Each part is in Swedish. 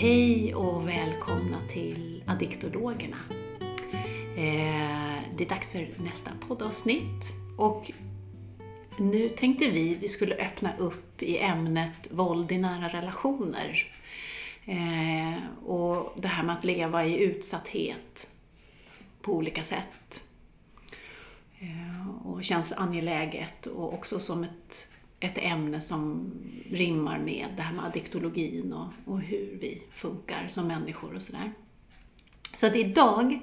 Hej och välkomna till Addiktologerna. Eh, det är dags för nästa poddavsnitt och nu tänkte vi vi skulle öppna upp i ämnet våld i nära relationer. Eh, och det här med att leva i utsatthet på olika sätt. Eh, och känns angeläget och också som ett ett ämne som rimmar med det här med addiktologin och, och hur vi funkar som människor och sådär. Så att idag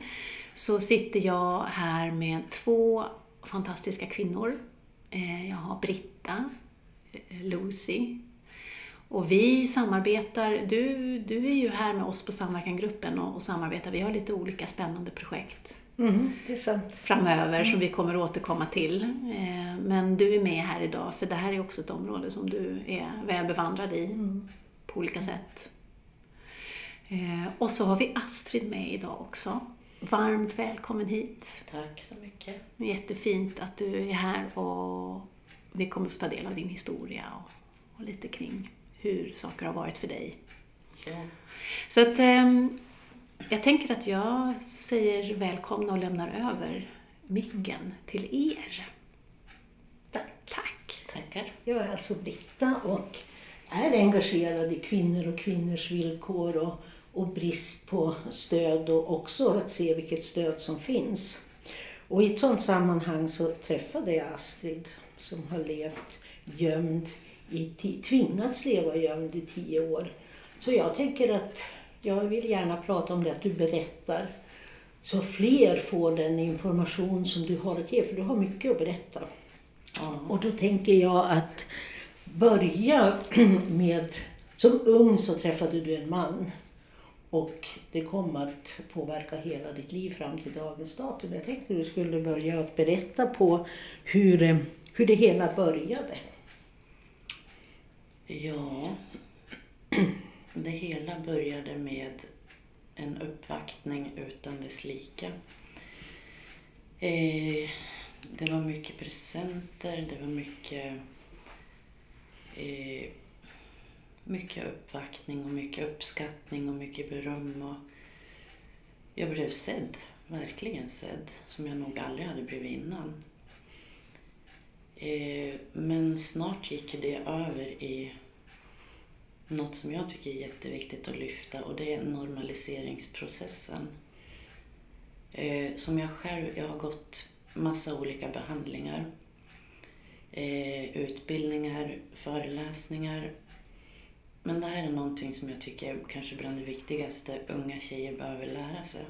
så sitter jag här med två fantastiska kvinnor. Eh, jag har Britta, eh, Lucy och vi samarbetar, du, du är ju här med oss på Samverkangruppen och, och samarbetar. Vi har lite olika spännande projekt Mm, det är sant. framöver som vi kommer återkomma till. Eh, Men du är med här idag för det här är också ett område som du är väl bevandrad i på olika sätt. Eh, Och så har vi Astrid med idag också. Varmt välkommen hit. Tack så mycket. Jättefint att du är här och vi kommer få ta del av din historia och, och lite kring hur saker har varit för dig. Ja. Så att ehm, jag tänker att jag säger välkomna och lämnar över micken till er. Tack. Tack. Tackar. Jag är alltså Britta och är engagerad i kvinnor och kvinnors villkor och, och brist på stöd och också att se vilket stöd som finns. Och i ett sådant sammanhang så träffade jag Astrid som har levt gömd, i tvingats leva gömd i tio år. Så jag tänker att jag vill gärna prata om det, att du berättar så fler får den information som du har att ge, för du har mycket att berätta. Ja. Och då tänker jag att börja med, som ung så träffade du en man och det kom att påverka hela ditt liv fram till dagens datum. Jag tänkte du skulle börja att berätta på hur, eh, hur det hela började. ja, det hela började med en uppvaktning utan dess like. Eh, det var mycket presenter, det var mycket, eh, mycket uppvaktning och mycket uppskattning och mycket beröm. Och jag blev sedd, verkligen sedd, som jag nog aldrig hade blivit innan. Eh, men snart gick det över i något som jag tycker är jätteviktigt att lyfta och det är normaliseringsprocessen. Eh, som jag själv, jag har gått massa olika behandlingar, eh, utbildningar, föreläsningar. Men det här är någonting som jag tycker är kanske bland det viktigaste unga tjejer behöver lära sig.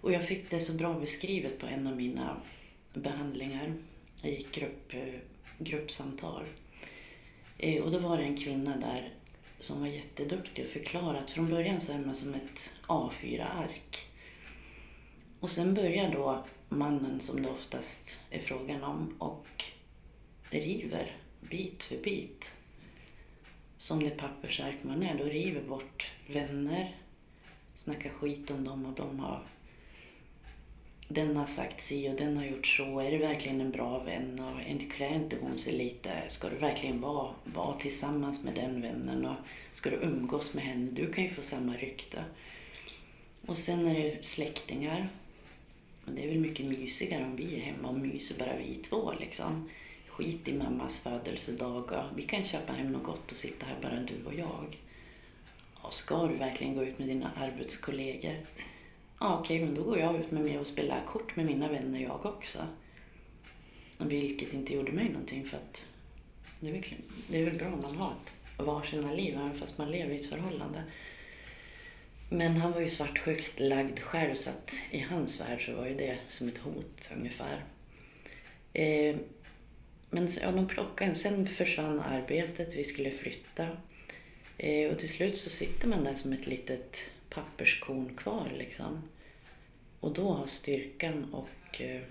Och jag fick det så bra beskrivet på en av mina behandlingar. Jag gick grupp, eh, gruppsamtal. Eh, och då var det en kvinna där som var jätteduktig och förklarade att från början så är man som ett A4-ark. Och sen börjar då mannen, som det oftast är frågan om, och river bit för bit. Som det pappersark man är, då river bort vänner, snackar skit om dem och de har den har sagt si och den har gjort så. Är det verkligen en bra vän? Och inte klär inte hon sig lite? Ska du verkligen vara, vara tillsammans med den vännen? Och ska du umgås med henne? Du kan ju få samma rykte. Och sen är det släktingar. Och det är väl mycket mysigare om vi är hemma och myser bara vi två liksom. Skit i mammas födelsedag och vi kan köpa hem något gott och sitta här bara du och jag. Och ska du verkligen gå ut med dina arbetskollegor? Ah, okej, men då går jag ut med mig och spelar kort med mina vänner jag också. Vilket inte gjorde mig någonting för att det är väl, det är väl bra om man har ett varsina liv även fast man lever i ett förhållande. Men han var ju svartsjukt lagd själv så att i hans värld så var ju det som ett hot ungefär. Eh, men ja, de plockade, sen försvann arbetet, vi skulle flytta. Eh, och till slut så sitter man där som ett litet papperskorn kvar liksom. Och då har styrkan och eh,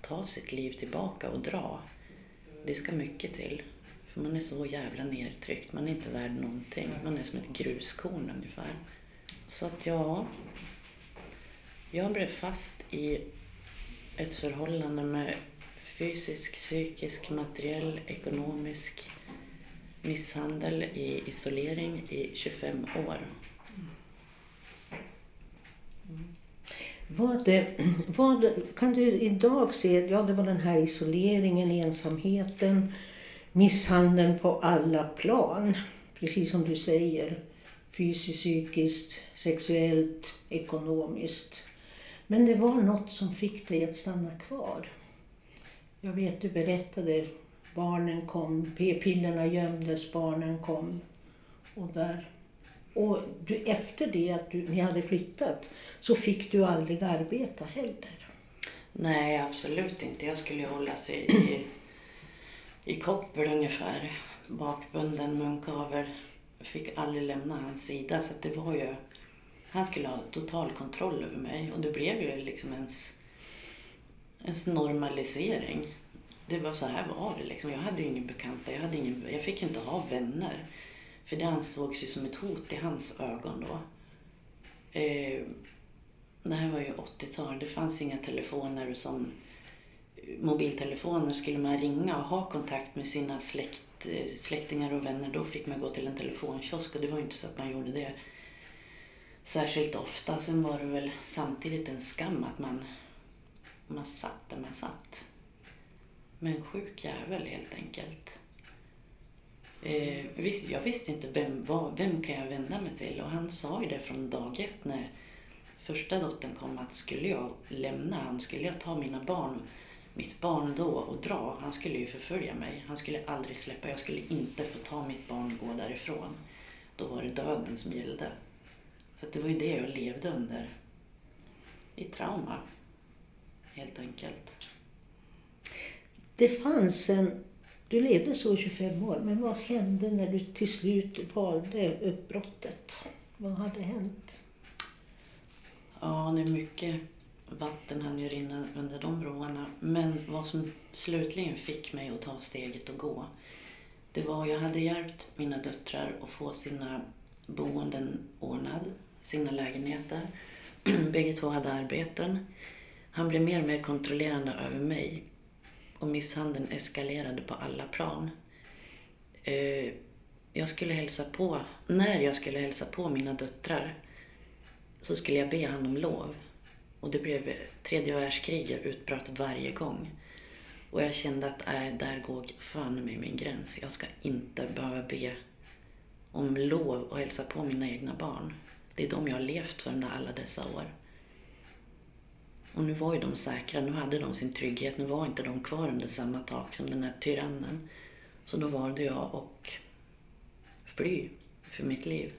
ta sitt liv tillbaka och dra. Det ska mycket till. För man är så jävla nedtryckt, man är inte värd någonting. Man är som ett gruskorn ungefär. Så att ja, jag blev fast i ett förhållande med fysisk, psykisk, materiell, ekonomisk misshandel i isolering i 25 år. Vad, vad kan du idag se, ja det var den här isoleringen, ensamheten, misshandeln på alla plan. Precis som du säger, fysiskt, psykiskt, sexuellt, ekonomiskt. Men det var något som fick dig att stanna kvar. Jag vet, du berättade, barnen kom, p-pillerna gömdes, barnen kom. Och där och du, efter det att du, ni hade flyttat så fick du aldrig arbeta heller? Nej, absolut inte. Jag skulle hålla sig i, i koppel ungefär. Bakbunden munkavel. Fick aldrig lämna hans sida. Så det var ju... Han skulle ha total kontroll över mig. Och det blev ju liksom ens, ens normalisering. Det var så här var det liksom. Jag hade ju ingen bekanta. Jag, hade ingen, jag fick ju inte ha vänner. För det ansågs ju som ett hot i hans ögon då. Eh, det här var ju 80-tal. Det fanns inga telefoner som eh, mobiltelefoner. Skulle man ringa och ha kontakt med sina släkt, eh, släktingar och vänner då fick man gå till en telefonkiosk och det var inte så att man gjorde det särskilt ofta. Sen var det väl samtidigt en skam att man, man satt där man satt. Men sjuk jävel helt enkelt. Eh, jag visste inte vem, vad, vem kan jag vända mig till och han sa ju det från dag ett när första dottern kom att skulle jag lämna han, skulle jag ta mina barn, mitt barn då och dra, han skulle ju förfölja mig. Han skulle aldrig släppa, jag skulle inte få ta mitt barn och gå därifrån. Då var det döden som gällde. Så det var ju det jag levde under. I trauma, helt enkelt. Det fanns en du levde så i 25 år, men vad hände när du till slut valde uppbrottet? Vad hade hänt? Ja, det är mycket vatten hann ju rinna under de broarna. Men vad som slutligen fick mig att ta steget och gå, det var jag hade hjälpt mina döttrar att få sina boenden ordnad, sina lägenheter. Bägge två hade arbeten. Han blev mer och mer kontrollerande över mig och misshandeln eskalerade på alla plan. Eh, jag skulle hälsa på, när jag skulle hälsa på mina döttrar så skulle jag be honom om lov. Och det blev tredje världskriget utbröt varje gång. Och jag kände att äh, där går fan med min gräns. Jag ska inte behöva be om lov och hälsa på mina egna barn. Det är de jag har levt för under alla dessa år. Och nu var ju de säkra, nu hade de sin trygghet, nu var inte de kvar under samma tak som den här tyrannen. Så då valde jag att fly för mitt liv.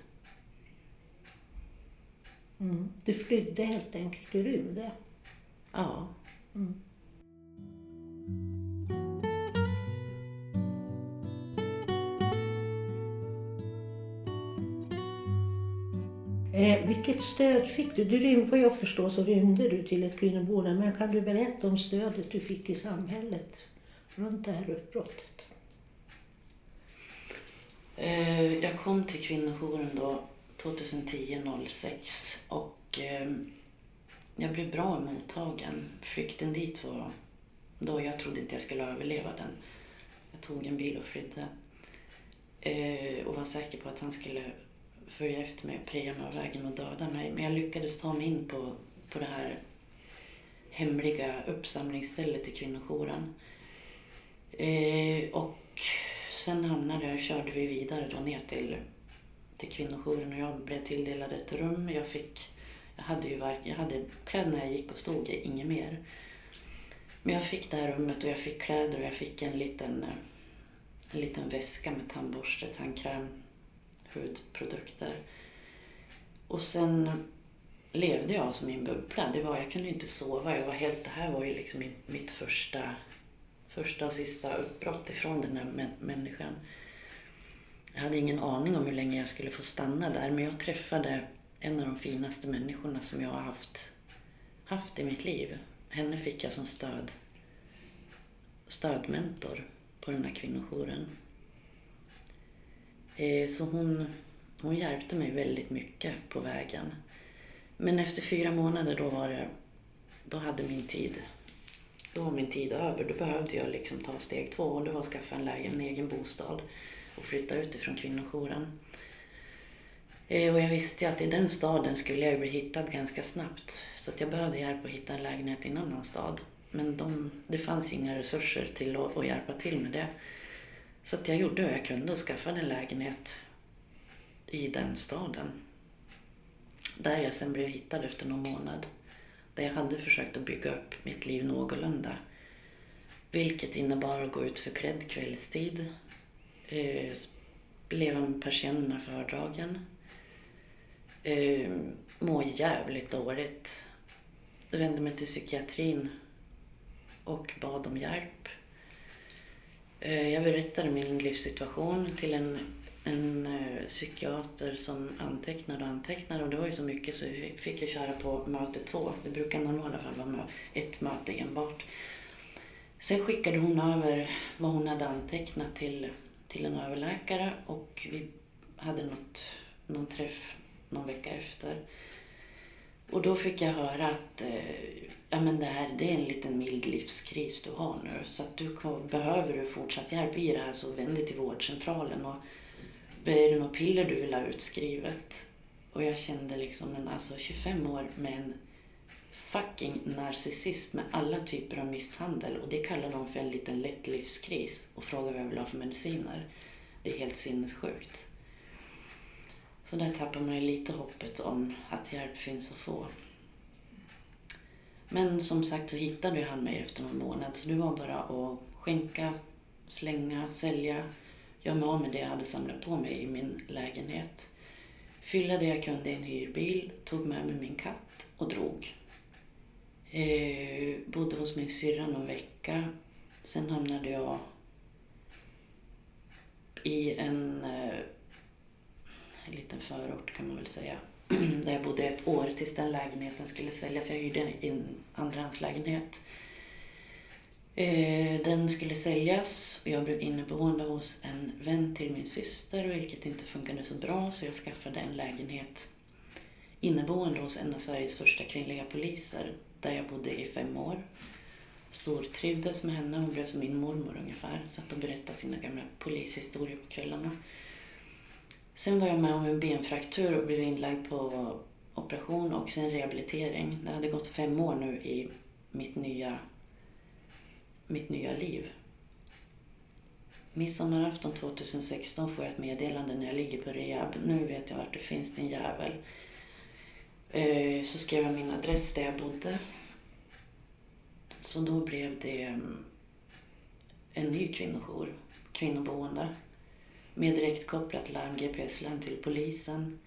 Mm. Du flydde helt enkelt, du rymde? Ja. Mm. Eh, vilket stöd fick du? du rym, vad jag förstår så rymde du till ett kvinnoboende. Men kan du berätta om stödet du fick i samhället runt det här uppbrottet? Eh, jag kom till kvinnojouren då 2010-06 och eh, jag blev bra mottagen. Flykten dit var då jag trodde inte jag skulle överleva den. Jag tog en bil och flydde. Eh, och var säker på att han skulle följa efter mig och preja mig av vägen och döda mig. Men jag lyckades ta mig in på, på det här hemliga uppsamlingsstället i kvinnojouren. Eh, och sen hamnade, körde vi vidare då ner till, till kvinnojouren och jag blev tilldelad ett rum. Jag, fick, jag hade ju jag hade kläderna jag gick och stod, i, inget mer. Men jag fick det här rummet och jag fick kläder och jag fick en liten, en liten väska med tandborste, tandkräm, hudprodukter. Och sen levde jag som i en bubbla. Det var, jag kunde inte sova. Jag var helt, det här var ju liksom mitt första, första och sista uppbrott ifrån den här människan. Jag hade ingen aning om hur länge jag skulle få stanna där men jag träffade en av de finaste människorna som jag har haft, haft i mitt liv. Henne fick jag som stöd, stödmentor på den här kvinnojouren. Eh, så hon, hon hjälpte mig väldigt mycket på vägen. Men efter fyra månader då var det, då hade min tid, då var min tid över. Då behövde jag liksom ta steg två och det var att skaffa en, lägen, en egen bostad och flytta ut ifrån kvinnojouren. Eh, och jag visste att i den staden skulle jag bli hittad ganska snabbt. Så att jag behövde hjälp att hitta en lägenhet i en annan stad. Men de, det fanns inga resurser till att, att hjälpa till med det. Så att jag gjorde vad jag kunde och skaffade en lägenhet i den staden. Där jag sen blev hittad efter någon månad. Där jag hade försökt att bygga upp mitt liv någorlunda. Vilket innebar att gå ut förklädd kvällstid. Eh, leva med persiennerna fördragen. Eh, må jävligt dåligt. Jag vände mig till psykiatrin och bad om hjälp. Eh, jag berättade min livssituation till en, en eh, psykiater som antecknade och antecknade och det var ju så mycket så vi fick ju köra på möte två. Det brukar normala fall vara ett möte enbart. Sen skickade hon över vad hon hade antecknat till, till en överläkare och vi hade något, någon träff någon vecka efter. Och då fick jag höra att eh, ja, men det här det är en liten mild livskris du har nu. Så att du behöver du fortsatt hjälp i det här så vänd dig till vårdcentralen. Och är det något piller du vill ha utskrivet? Och jag kände liksom, men alltså 25 år med en fucking narcissist med alla typer av misshandel och det kallar de för en liten lätt livskris och frågar vad jag vill ha för mediciner. Det är helt sinnessjukt. Så där tappar man ju lite hoppet om att hjälp finns att få. Men som sagt så hittade han mig efter någon månad så det var bara att skänka, slänga, sälja, göra mig av med det jag hade samlat på mig i min lägenhet. Fylla det jag kunde i en hyrbil, tog med mig min katt och drog. Eh, bodde hos min syrra någon vecka. Sen hamnade jag i en, eh, en liten förort kan man väl säga där jag bodde ett år tills den lägenheten skulle säljas. Jag hyrde en andrahandslägenhet. Eh, den skulle säljas och jag blev inneboende hos en vän till min syster vilket inte funkade så bra så jag skaffade en lägenhet inneboende hos en av Sveriges första kvinnliga poliser där jag bodde i fem år. Stortrivdes med henne, hon blev som min mormor ungefär. Satt och berättade sina gamla polishistorier på kvällarna. Sen var jag med om en benfraktur och blev inlagd på operation och sen rehabilitering. Det hade gått fem år nu i mitt nya, mitt nya liv. Midsommarafton 2016 får jag ett meddelande när jag ligger på rehab. Nu vet jag vart det finns din jävel. Eh, så skrev jag min adress där jag bodde. Så då blev det mm, en ny kvinnojour, kvinnoboende med direktkopplat larm, GPS-larm till polisen.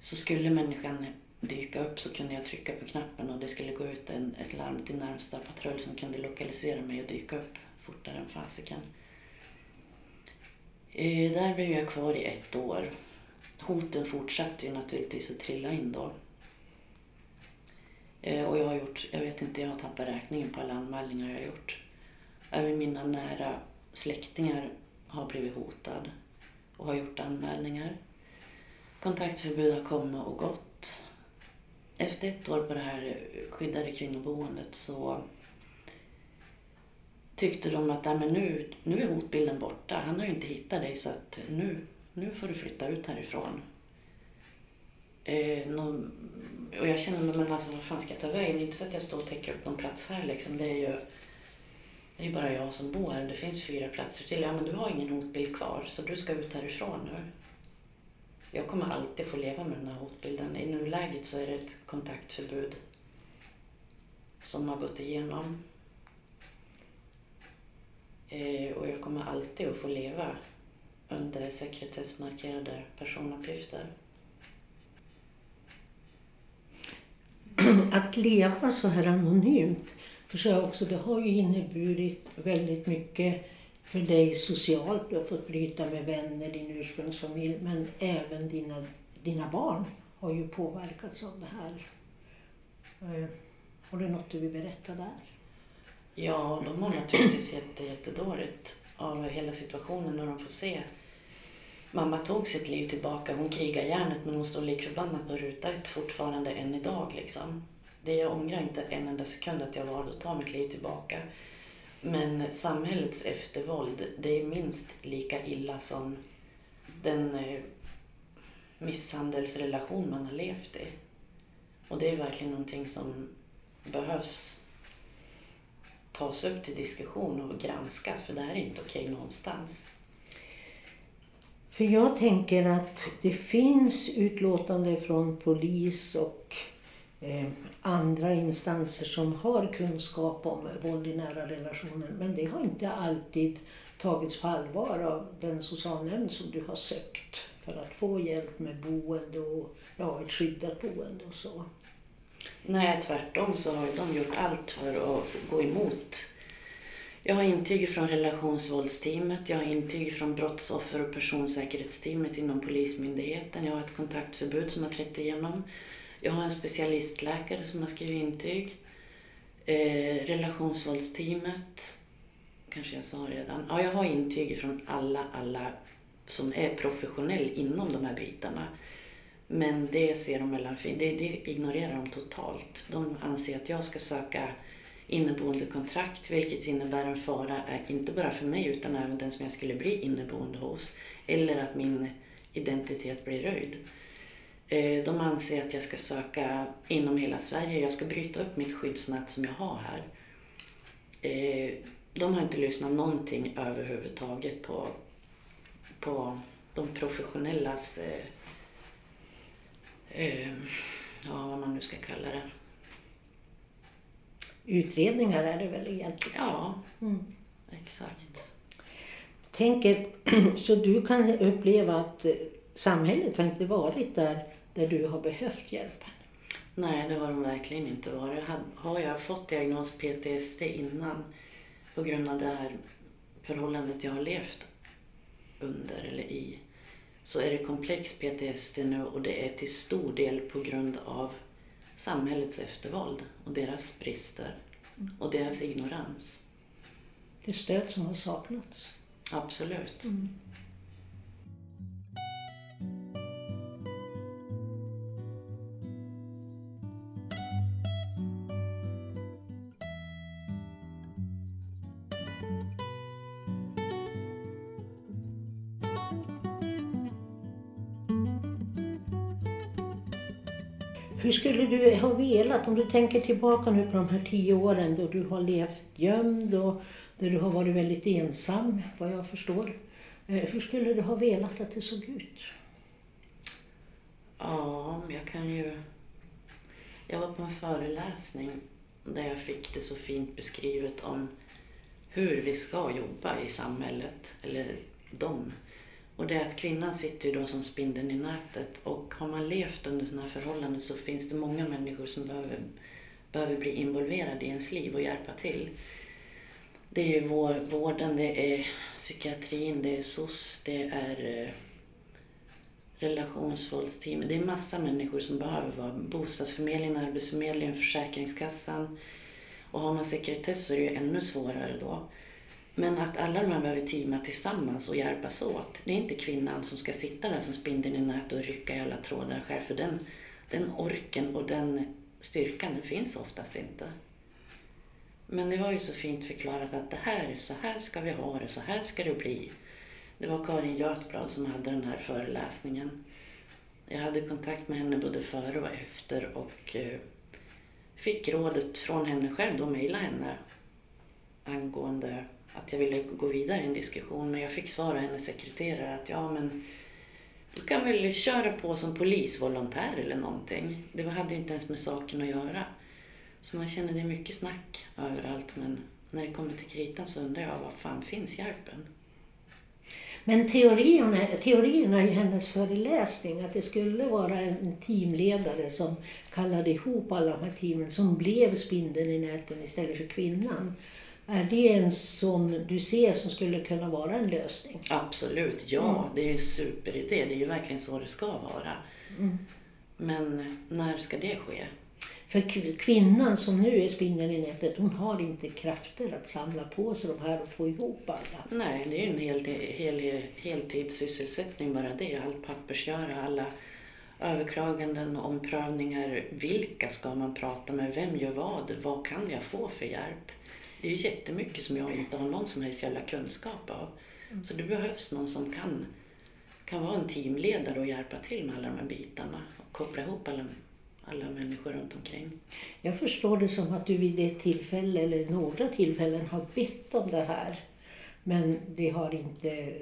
Så skulle människan dyka upp så kunde jag trycka på knappen och det skulle gå ut en, ett larm till närmsta patrull som kunde lokalisera mig och dyka upp fortare än fasiken. Eh, där blev jag kvar i ett år. Hoten fortsatte ju naturligtvis att trilla in då. Eh, och jag har gjort, jag vet inte, jag har tappat räkningen på alla anmälningar jag har gjort. Även mina nära släktingar har blivit hotad och har gjort anmälningar. Kontaktförbud har kommit och gått. Efter ett år på det här skyddade kvinnoboendet så tyckte de att men nu, nu är hotbilden borta. Han har ju inte hittat dig så att nu, nu får du flytta ut härifrån. Eh, någon, och jag kände, men alltså vad fan ska jag ta vägen? Inte så att jag står och täcker upp någon plats här liksom. Det är ju det är bara jag som bor här. Det finns fyra platser till. Ja, men du har ingen hotbild kvar så du ska ut härifrån nu. Jag kommer alltid få leva med den här hotbilden. I nuläget så är det ett kontaktförbud som har gått igenom. Eh, och jag kommer alltid att få leva under sekretessmarkerade personuppgifter. Att leva så här anonymt för så också, det har ju inneburit väldigt mycket för dig socialt. Du har fått bryta med vänner, din ursprungsfamilj, men även dina, dina barn har ju påverkats av det här. Eh, har du något du vill berätta där? Ja, de mår naturligtvis jätte, jättedåligt av hela situationen när de får se. Mamma tog sitt liv tillbaka, hon krigar järnet men hon står likförbannat på ruta ett fortfarande än idag. Liksom. Det jag ångrar inte en enda sekund att jag valde att ta mitt liv tillbaka. Men samhällets eftervåld, det är minst lika illa som den, eh, misshandelsrelation man har levt i. Och det är verkligen någonting som behövs tas upp till diskussion och granskas för det här är inte okej någonstans. För jag tänker att det finns utlåtande från polis och Eh, andra instanser som har kunskap om våld i nära relationer. Men det har inte alltid tagits på allvar av den socialnämnd som du har sökt för att få hjälp med boende och ja, ett skyddat boende och så. Nej, tvärtom så har de gjort allt för att gå emot. Jag har intyg från relationsvåldsteamet, jag har intyg från brottsoffer och personsäkerhetsteamet inom Polismyndigheten, jag har ett kontaktförbud som har trätt igenom. Jag har en specialistläkare som har skrivit intyg. Eh, relationsvåldsteamet, kanske jag sa redan. Ja, jag har intyg från alla, alla som är professionell inom de här bitarna. Men det ser de mellan det, det ignorerar de totalt. De anser att jag ska söka inneboende kontrakt vilket innebär en fara, eh, inte bara för mig utan även den som jag skulle bli inneboende hos. Eller att min identitet blir röjd. Eh, de anser att jag ska söka inom hela Sverige. Jag ska bryta upp mitt skyddsnät som jag har här. Eh, de har inte lyssnat någonting överhuvudtaget på, på de professionellas, eh, ja vad man nu ska kalla det. Utredningar är det väl egentligen? Ja, mm. exakt. Tänker, så du kan uppleva att samhället har inte varit där där du har behövt hjälpen? Nej, det har de verkligen inte varit. Har jag fått diagnos PTSD innan på grund av det här förhållandet jag har levt under eller i så är det komplex PTSD nu och det är till stor del på grund av samhällets eftervåld och deras brister och deras ignorans. Det stöd som har saknats. Absolut. Mm. Hur skulle du ha velat, om du tänker tillbaka nu på de här tio åren då du har levt gömd och där du har varit väldigt ensam, vad jag förstår. Eh, hur skulle du ha velat att det såg ut? Ja, jag kan ju... Jag var på en föreläsning där jag fick det så fint beskrivet om hur vi ska jobba i samhället, eller de och det är att kvinnan sitter ju då som spindeln i nätet och har man levt under sådana här förhållanden så finns det många människor som behöver, behöver bli involverade i ens liv och hjälpa till. Det är ju vår, vården, det är psykiatrin, det är SOS, det är eh, relationsvåldsteam. Det är massa människor som behöver vara bostadsförmedlingen, arbetsförmedlingen, Försäkringskassan. Och har man sekretess så är det ju ännu svårare då. Men att alla de här behöver teama tillsammans och hjälpas åt. Det är inte kvinnan som ska sitta där som spindeln i nätet och rycka i alla trådar själv. För den, den orken och den styrkan den finns oftast inte. Men det var ju så fint förklarat att det här, så här ska vi ha det, så här ska det bli. Det var Karin Götblad som hade den här föreläsningen. Jag hade kontakt med henne både före och efter och eh, fick rådet från henne själv, då mejla henne angående att jag ville gå vidare i en diskussion men jag fick svara hennes sekreterare att ja men du kan väl köra på som polisvolontär eller någonting. Det hade ju inte ens med saken att göra. Så man känner det är mycket snack överallt men när det kommer till kritan så undrar jag var fan finns hjälpen? Men teorierna, teorierna i hennes föreläsning att det skulle vara en teamledare som kallade ihop alla de här teamen som blev spindeln i näten istället för kvinnan. Är det en som du ser som skulle kunna vara en lösning? Absolut, ja. Mm. Det är en superidé. Det är ju verkligen så det ska vara. Mm. Men när ska det ske? För kvinnan som nu är spindeln i nätet, hon har inte krafter att samla på sig de här och få ihop alla. Nej, det är ju en hel, hel, heltidssysselsättning bara det. Allt pappersgöra, alla överklaganden, omprövningar. Vilka ska man prata med? Vem gör vad? Vad kan jag få för hjälp? Det är jättemycket som jag inte har någon som helst jävla kunskap av. Mm. Så det behövs någon som kan kan vara en teamledare och hjälpa till med alla de här bitarna och koppla ihop alla, alla människor runt omkring. Jag förstår det som att du vid ett tillfälle eller några tillfällen har bett om det här. Men det har inte,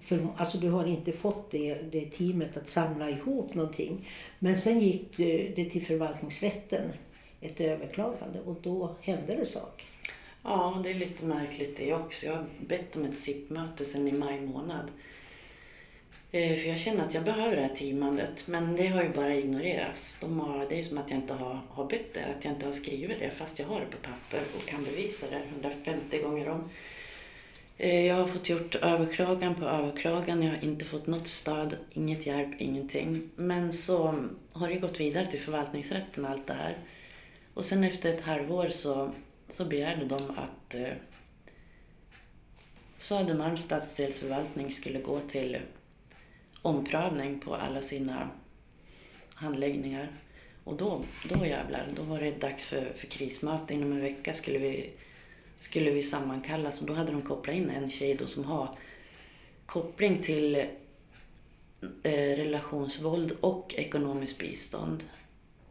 för, alltså du har inte fått det, det teamet att samla ihop någonting. Men sen gick det till förvaltningsrätten, ett överklagande och då hände det sak. Ja, det är lite märkligt det också. Jag har bett om ett SIP-möte sedan i maj månad. Eh, för jag känner att jag behöver det här teamandet, men det har ju bara ignorerats. De har, det är som att jag inte har, har bett det, att jag inte har skrivit det, fast jag har det på papper och kan bevisa det 150 gånger om. Eh, jag har fått gjort överklagan på överklagan, jag har inte fått något stöd, inget hjälp, ingenting. Men så har det gått vidare till förvaltningsrätten allt det här. Och sen efter ett halvår så, så begärde de att eh, Södermalms stadsdelsförvaltning skulle gå till omprövning på alla sina handläggningar. Och då, då jävlar, då var det dags för, för krismöte. Inom en vecka skulle vi, skulle vi sammankallas och då hade de kopplat in en tjej då som har koppling till eh, relationsvåld och ekonomiskt bistånd.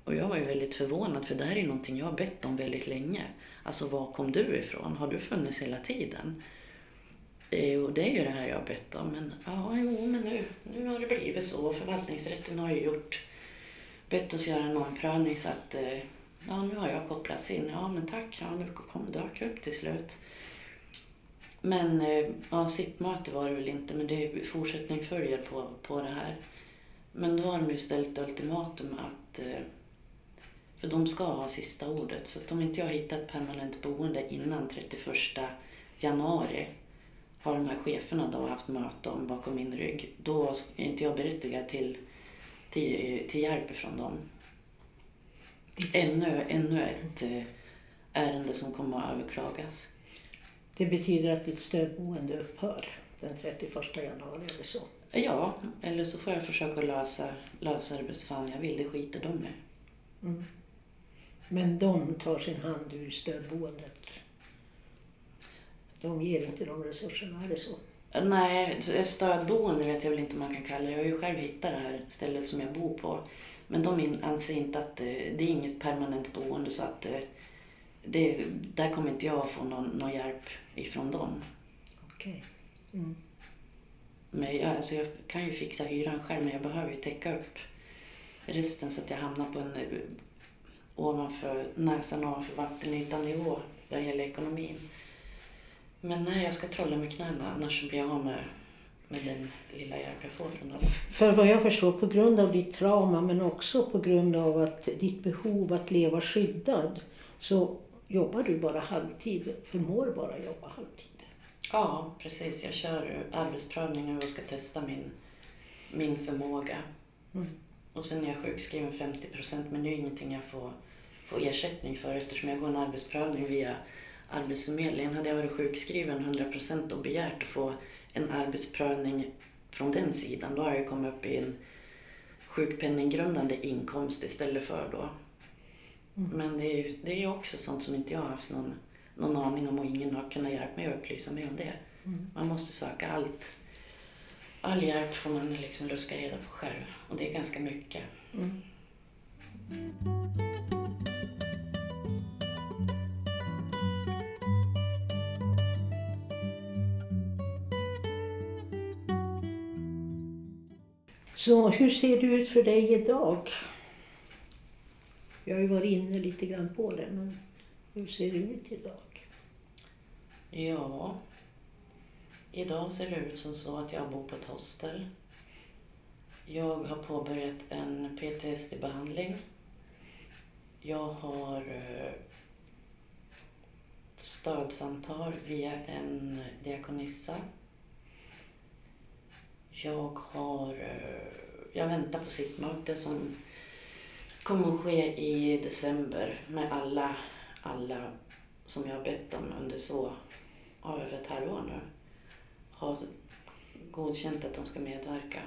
Och jag var ju väldigt förvånad för det här är någonting jag har bett om väldigt länge. Alltså var kom du ifrån? Har du funnits hela tiden? Eh, Och det är ju det här jag har bett om. Men ja, jo, men nu, nu har det blivit så. Förvaltningsrätten har ju gjort, bett oss göra en omprövning så att eh, ja, nu har jag kopplats in. Ja, men tack. Ja, nu kom dök upp till slut. Men eh, ja, SIP-möte var det väl inte, men det är fortsättning följer på, på det här. Men då har de ju ställt ultimatum att eh, för de ska ha sista ordet. Så att om inte jag hittar ett permanent boende innan 31 januari har de här cheferna då haft möte om bakom min rygg, då är inte jag berättigad till, till, till hjälp från dem. Ännu, ännu ett eh, ärende som kommer att överklagas. Det betyder att ditt stödboende upphör den 31 januari eller så. Ja, eller så får jag försöka lösa, lösa det bäst fan jag vill. Det skiter de i. Mm. Men de tar sin hand ur stödboendet. De ger inte de resurserna, är det så? Nej, stödboende vet jag väl inte om man kan kalla det. Jag har ju själv hittat det här stället som jag bor på. Men de anser inte att eh, det är inget permanent boende så att eh, det, där kommer inte jag få någon, någon hjälp ifrån dem. Okej. Mm. Men jag, alltså jag kan ju fixa hyran själv men jag behöver ju täcka upp resten så att jag hamnar på en eh, ovanför näsan ovanför vattenytan nivå vad gäller ekonomin. Men nej, jag ska trolla med knäna annars blir jag av med, med den lilla hjälp jag får från dem. För vad jag förstår, på grund av ditt trauma men också på grund av att ditt behov att leva skyddad så jobbar du bara halvtid, förmår bara jobba halvtid. Ja, precis. Jag kör arbetsprövningar och ska testa min, min förmåga. Mm. Och sen är jag sjukskriven 50 procent, men det är ingenting jag får, får ersättning för eftersom jag går en arbetsprövning via Arbetsförmedlingen. Hade jag varit sjukskriven 100 procent och begärt att få en arbetsprövning från den sidan, då har jag kommit upp i en sjukpenninggrundande inkomst istället för då. Mm. Men det är ju det är också sånt som inte jag har haft någon, någon aning om och ingen har kunnat hjälpa mig att upplysa mig om det. Mm. Man måste söka allt. All hjälp får man liksom luska reda på själv och det är ganska mycket. Mm. Så hur ser det ut för dig idag? Vi har ju varit inne lite grann på det, men hur ser det ut idag? Ja, idag ser det ut som så att jag bor på ett hostel. Jag har påbörjat en PTSD-behandling. Jag har eh, stödsamtal via en diakonissa. Jag har... eh, Jag väntar på sitt möte som kommer att ske i december med alla, alla som jag har bett om under så ja, över ett halvår nu. Har godkänt att de ska medverka.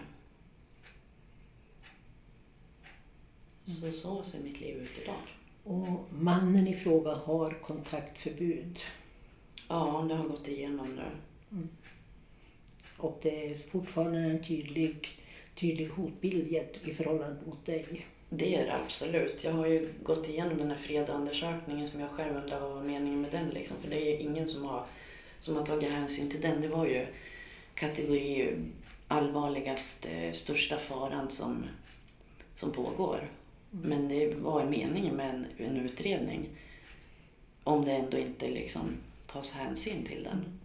Så så ser mitt liv ut idag. Och mannen i fråga har kontaktförbud. Ja, det har gått igenom nu. Och det är fortfarande en tydlig, tydlig hotbild i förhållande mot dig. Det är det absolut. Jag har ju gått igenom den här fredagundersökningen som jag själv undrar vad var meningen med den. Liksom. För det är ingen som har, som har tagit hänsyn till den. Det var ju kategori allvarligast, eh, största faran som, som pågår. Mm. Men det var meningen med en, en utredning om det ändå inte liksom tas hänsyn till den.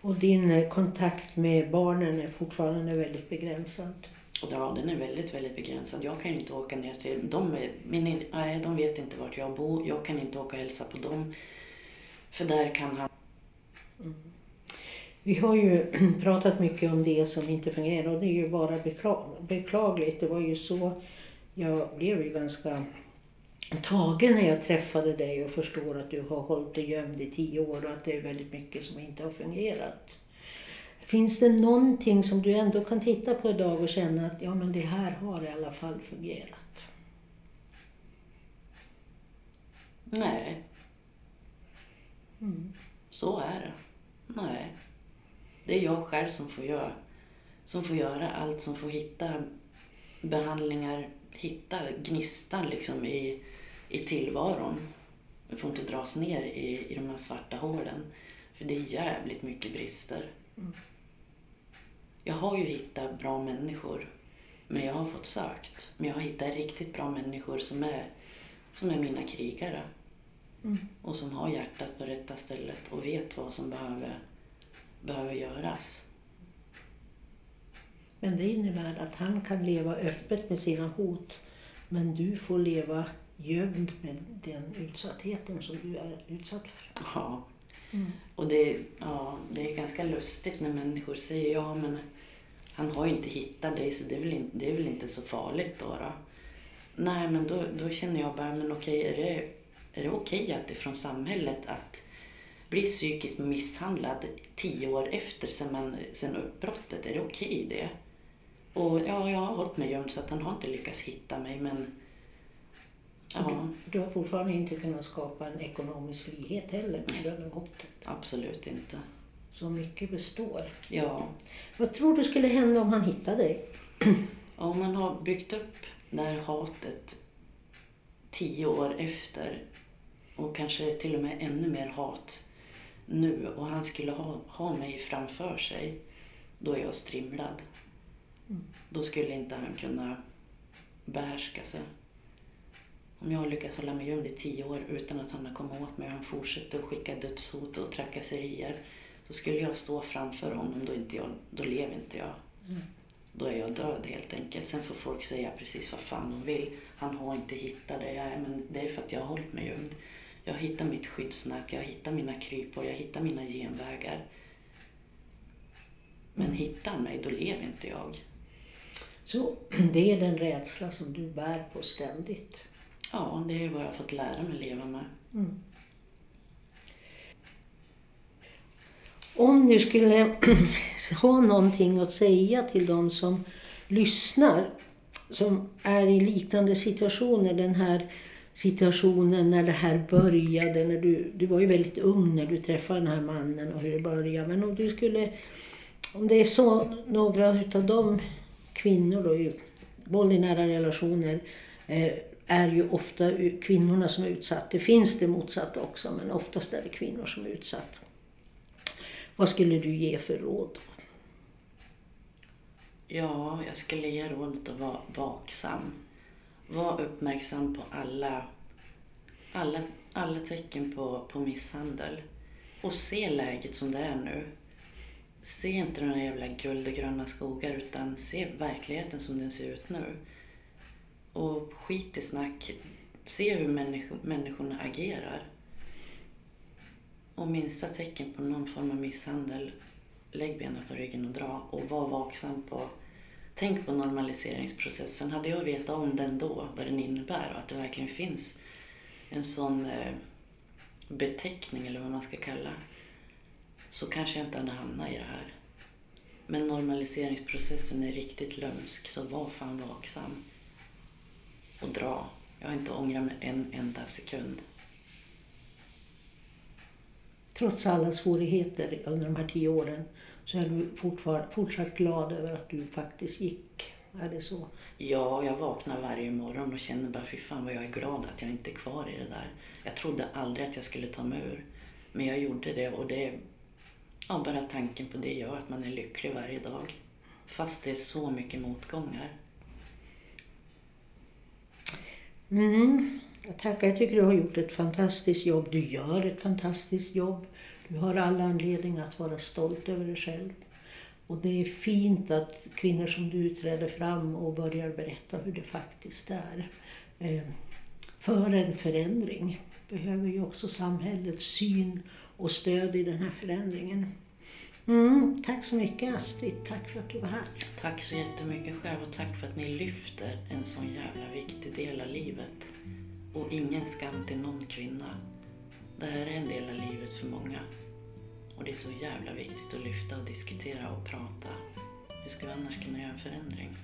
Och din eh, kontakt med barnen är fortfarande väldigt begränsad? Ja, den är väldigt, väldigt begränsad. Jag kan ju inte åka ner till... De, min, nej, de vet inte vart jag bor. Jag kan inte åka och hälsa på dem. För där kan han... Mm. Vi har ju pratat mycket om det som inte fungerar och det är ju bara beklagligt. Det var ju så jag blev ju ganska tagen när jag träffade dig och förstår att du har hållit dig gömd i tio år och att det är väldigt mycket som inte har fungerat. Finns det någonting som du ändå kan titta på idag och känna att ja, men det här har i alla fall fungerat? Nej. Mm. Så är det. Nej. Det är jag själv som får göra, som får göra allt, som får hitta behandlingar, hitta gnistan liksom i, i tillvaron. Jag får inte dras ner i, i de här svarta hålen. För det är jävligt mycket brister. Mm. Jag har ju hittat bra människor, men jag har fått sökt. Men jag har hittat riktigt bra människor som är, som är mina krigare. Mm. Och som har hjärtat på rätta stället och vet vad som behöver, behöver göras. Men det innebär att han kan leva öppet med sina hot, men du får leva gömd med den utsattheten som du är utsatt för. Ja, Mm. Och det, ja, det är ganska lustigt när människor säger ja men han har ju inte hittat dig så det är väl inte, det är väl inte så farligt då. då. Nej men då, då känner jag bara, men okej är det, är det okej att det är från samhället att bli psykiskt misshandlad tio år efter sen, man, sen uppbrottet? Är det okej det? Och ja, jag har hållit mig gömd så att han har inte lyckats hitta mig men Ja. Du, du, har fortfarande inte kunnat skapa en ekonomisk frihet heller på grund av hotet? Absolut inte. Så mycket består? Ja. Vad tror du skulle hända om han hittade dig? Om man har byggt upp det här hatet tio år efter och kanske till och med ännu mer hat nu och han skulle ha, ha mig framför sig, då är jag strimlad. Mm. Då skulle inte han kunna behärska sig. Om jag har lyckats hålla mig gömd i tio år utan att han har kommit åt mig och han fortsätter att skicka dödshot och trakasserier så skulle jag stå framför honom, då, inte jag, då lever inte jag. Mm. Då är jag död helt enkelt. Sen får folk säga precis vad fan de vill. Han har inte hittat det. Ja, men det är för att jag har hållit mig gömd. Jag hittar mitt skyddsnät, jag hittar mina krypor, jag hittar mina genvägar. Men hittar han mig, då lever inte jag. Så det är den rädsla som du bär på ständigt? Ja, det är vad jag har fått lära mig leva med. Mm. Om du skulle ha någonting att säga till de som lyssnar, som är i liknande situationer, den här situationen när det här började, när du, du var ju väldigt ung när du träffade den här mannen och hur det började. Men om du skulle, om det är så, några utav de kvinnor då, våld i nära relationer, eh, är ju ofta kvinnorna som är utsatta. Det finns det motsatta också, men oftast är det kvinnor som är utsatta. Vad skulle du ge för råd? Ja, jag skulle ge rådet att vara vaksam. Var uppmärksam på alla, alla, alla tecken på, på misshandel. Och se läget som det är nu. Se inte några jävla guld och gröna skogar utan se verkligheten som den ser ut nu. Och skit i snack. Se hur människo, människorna agerar. Och minsta tecken på någon form av misshandel, lägg benen på ryggen och dra. Och var vaksam på... Tänk på normaliseringsprocessen. Hade jag vetat om den då, vad den innebär och att det verkligen finns en sån eh, beteckning, eller vad man ska kalla, så kanske jag inte hade hamnat i det här. Men normaliseringsprocessen är riktigt lömsk, så var fan vaksam och dra. Jag har inte ångrat mig en enda sekund. trots alla svårigheter under de här tio åren så är du fortsatt glad över att du faktiskt gick. Är det så? Ja, jag vaknar varje morgon och känner bara fy fan vad jag är glad att jag inte är kvar i det där. Jag trodde aldrig att jag skulle ta mig ur. Men jag gjorde det och det, ja, bara tanken på det gör att man är lycklig varje dag. Fast det är så mycket motgångar. Mm. Jag tackar. Jag tycker du har gjort ett fantastiskt jobb. Du gör ett fantastiskt jobb. Du har all anledning att vara stolt över dig själv. Och det är fint att kvinnor som du träder fram och börjar berätta hur det faktiskt är. Eh, för en förändring behöver ju också samhällets syn och stöd i den här förändringen. Mm, tack så mycket Astrid, tack för att du var här. Tack så jättemycket själv och tack för att ni lyfter en sån jävla viktig del av livet. Och ingen skam till någon kvinna. Det här är en del av livet för många. Och det är så jävla viktigt att lyfta och diskutera och prata. Hur ska vi annars kunna göra en förändring?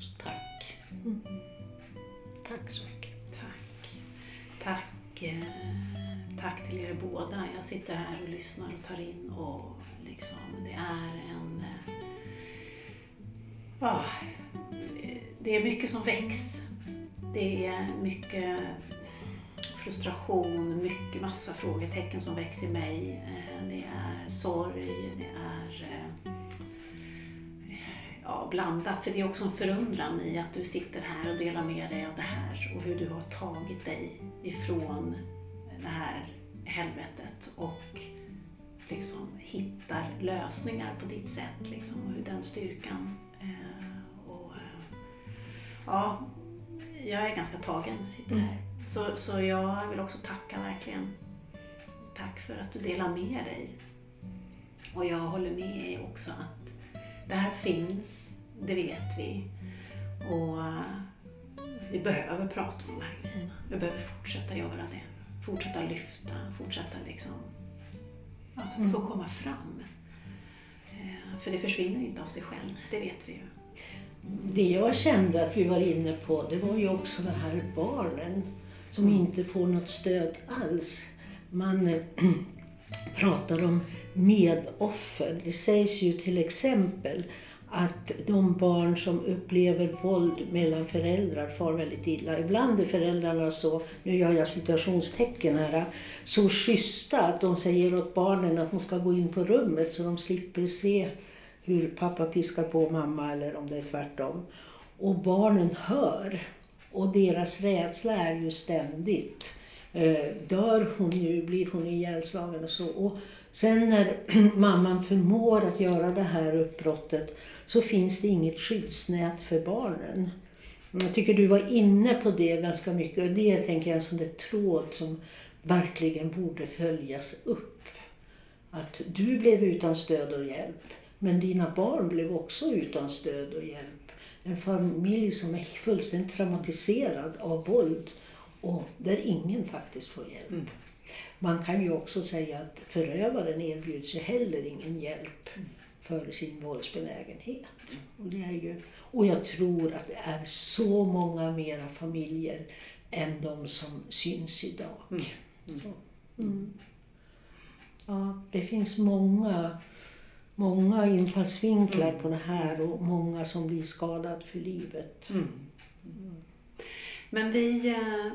Så tack. Mm. Tack så mycket. Tack. Tack. Eh, tack till er båda. Jag sitter här och lyssnar och tar in och liksom, det är en... Ja, det är mycket som väcks. Det är mycket frustration, mycket massa frågetecken som väcks i mig. Eh, det är sorg, det är eh, ja, blandat. För det är också en förundran i att du sitter här och delar med dig av det här och hur du har tagit dig ifrån det här helvetet och liksom hittar lösningar på ditt sätt liksom, och hur den styrkan eh, och, ja, jag är ganska tagen, sitter här. Mm. Så, så jag vill också tacka verkligen. Tack för att du delar med dig. Och jag håller med också att det här finns, det vet vi. Och eh, vi behöver prata om de här grejerna. Vi behöver fortsätta göra det. Fortsätta lyfta, fortsätta liksom, ja, så att mm. komma fram. Eh, för det försvinner inte av sig själv, det vet vi ju. Det jag kände att vi var inne på, det var ju också de här barnen som mm. inte får något stöd alls. Man äh, pratar om medoffer. Det sägs ju till exempel att de barn som upplever våld mellan föräldrar far väldigt illa. Ibland är föräldrarna så, nu gör jag situationstecken här, så schyssta att de säger åt barnen att de ska gå in på rummet så de slipper se hur pappa piskar på mamma eller om det är tvärtom. Och barnen hör och deras rädsla är ju ständigt. Eh, dör hon nu? Blir hon ihjälslagen? Och så. Och sen när mamman förmår att göra det här uppbrottet så finns det inget skyddsnät för barnen. Jag tycker du var inne på det ganska mycket och det tänker jag är en sån där tråd som verkligen borde följas upp. Att du blev utan stöd och hjälp, men dina barn blev också utan stöd och hjälp en familj som är fullständigt traumatiserad av våld och där ingen faktiskt får hjälp. Mm. Man kan ju också säga att förövaren erbjuds ju heller ingen hjälp mm. För sin våldsbenägenhet. Och, det är ju, och jag tror att det är så många mera familjer än de som syns idag. Mm. mm. mm. Ja, det finns många många infallsvinklar mm. på det här och många som blir skadade för livet. Mm. Mm. Men vi, eh,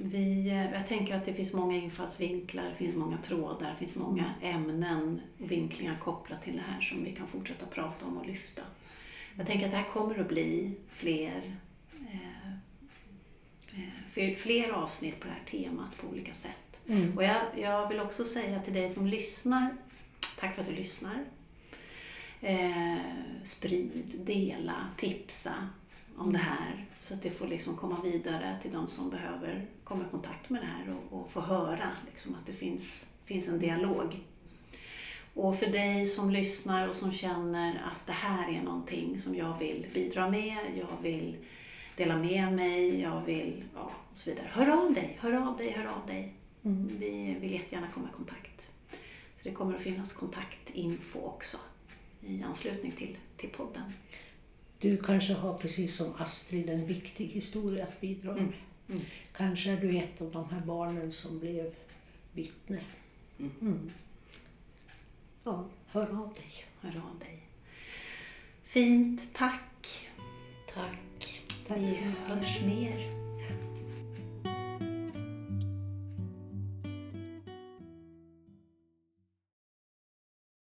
vi, eh, jag tänker att det finns många infallsvinklar, det finns många trådar, det finns många ämnen och vinklingar kopplat till det här som vi kan fortsätta prata om och lyfta. Jag tänker att det här kommer att bli fler, eh, fler avsnitt på det här temat på olika sätt. Mm. Och jag, jag vill också säga till dig som lyssnar, tack för att du lyssnar. Eh, sprid, dela, tipsa om det här så att det får liksom komma vidare till de som behöver komma i kontakt med det här och, och få höra liksom, att det finns, finns en dialog. Och för dig som lyssnar och som känner att det här är någonting som jag vill bidra med, jag vill dela med mig, jag vill ja, och så vidare. Hör av dig, hör av dig, hör av dig. Mm. Vi vill jättegärna komma i kontakt. Så det kommer att finnas kontaktinfo också i anslutning till, till podden. Du kanske har precis som Astrid en viktig historia att bidra med. Mm. Mm. Kanske är du ett av de här barnen som blev vittne. Mm. mm. Ja, hör av dig. Hör av dig. Fint, tack. Tack. tack Vi hörs mer.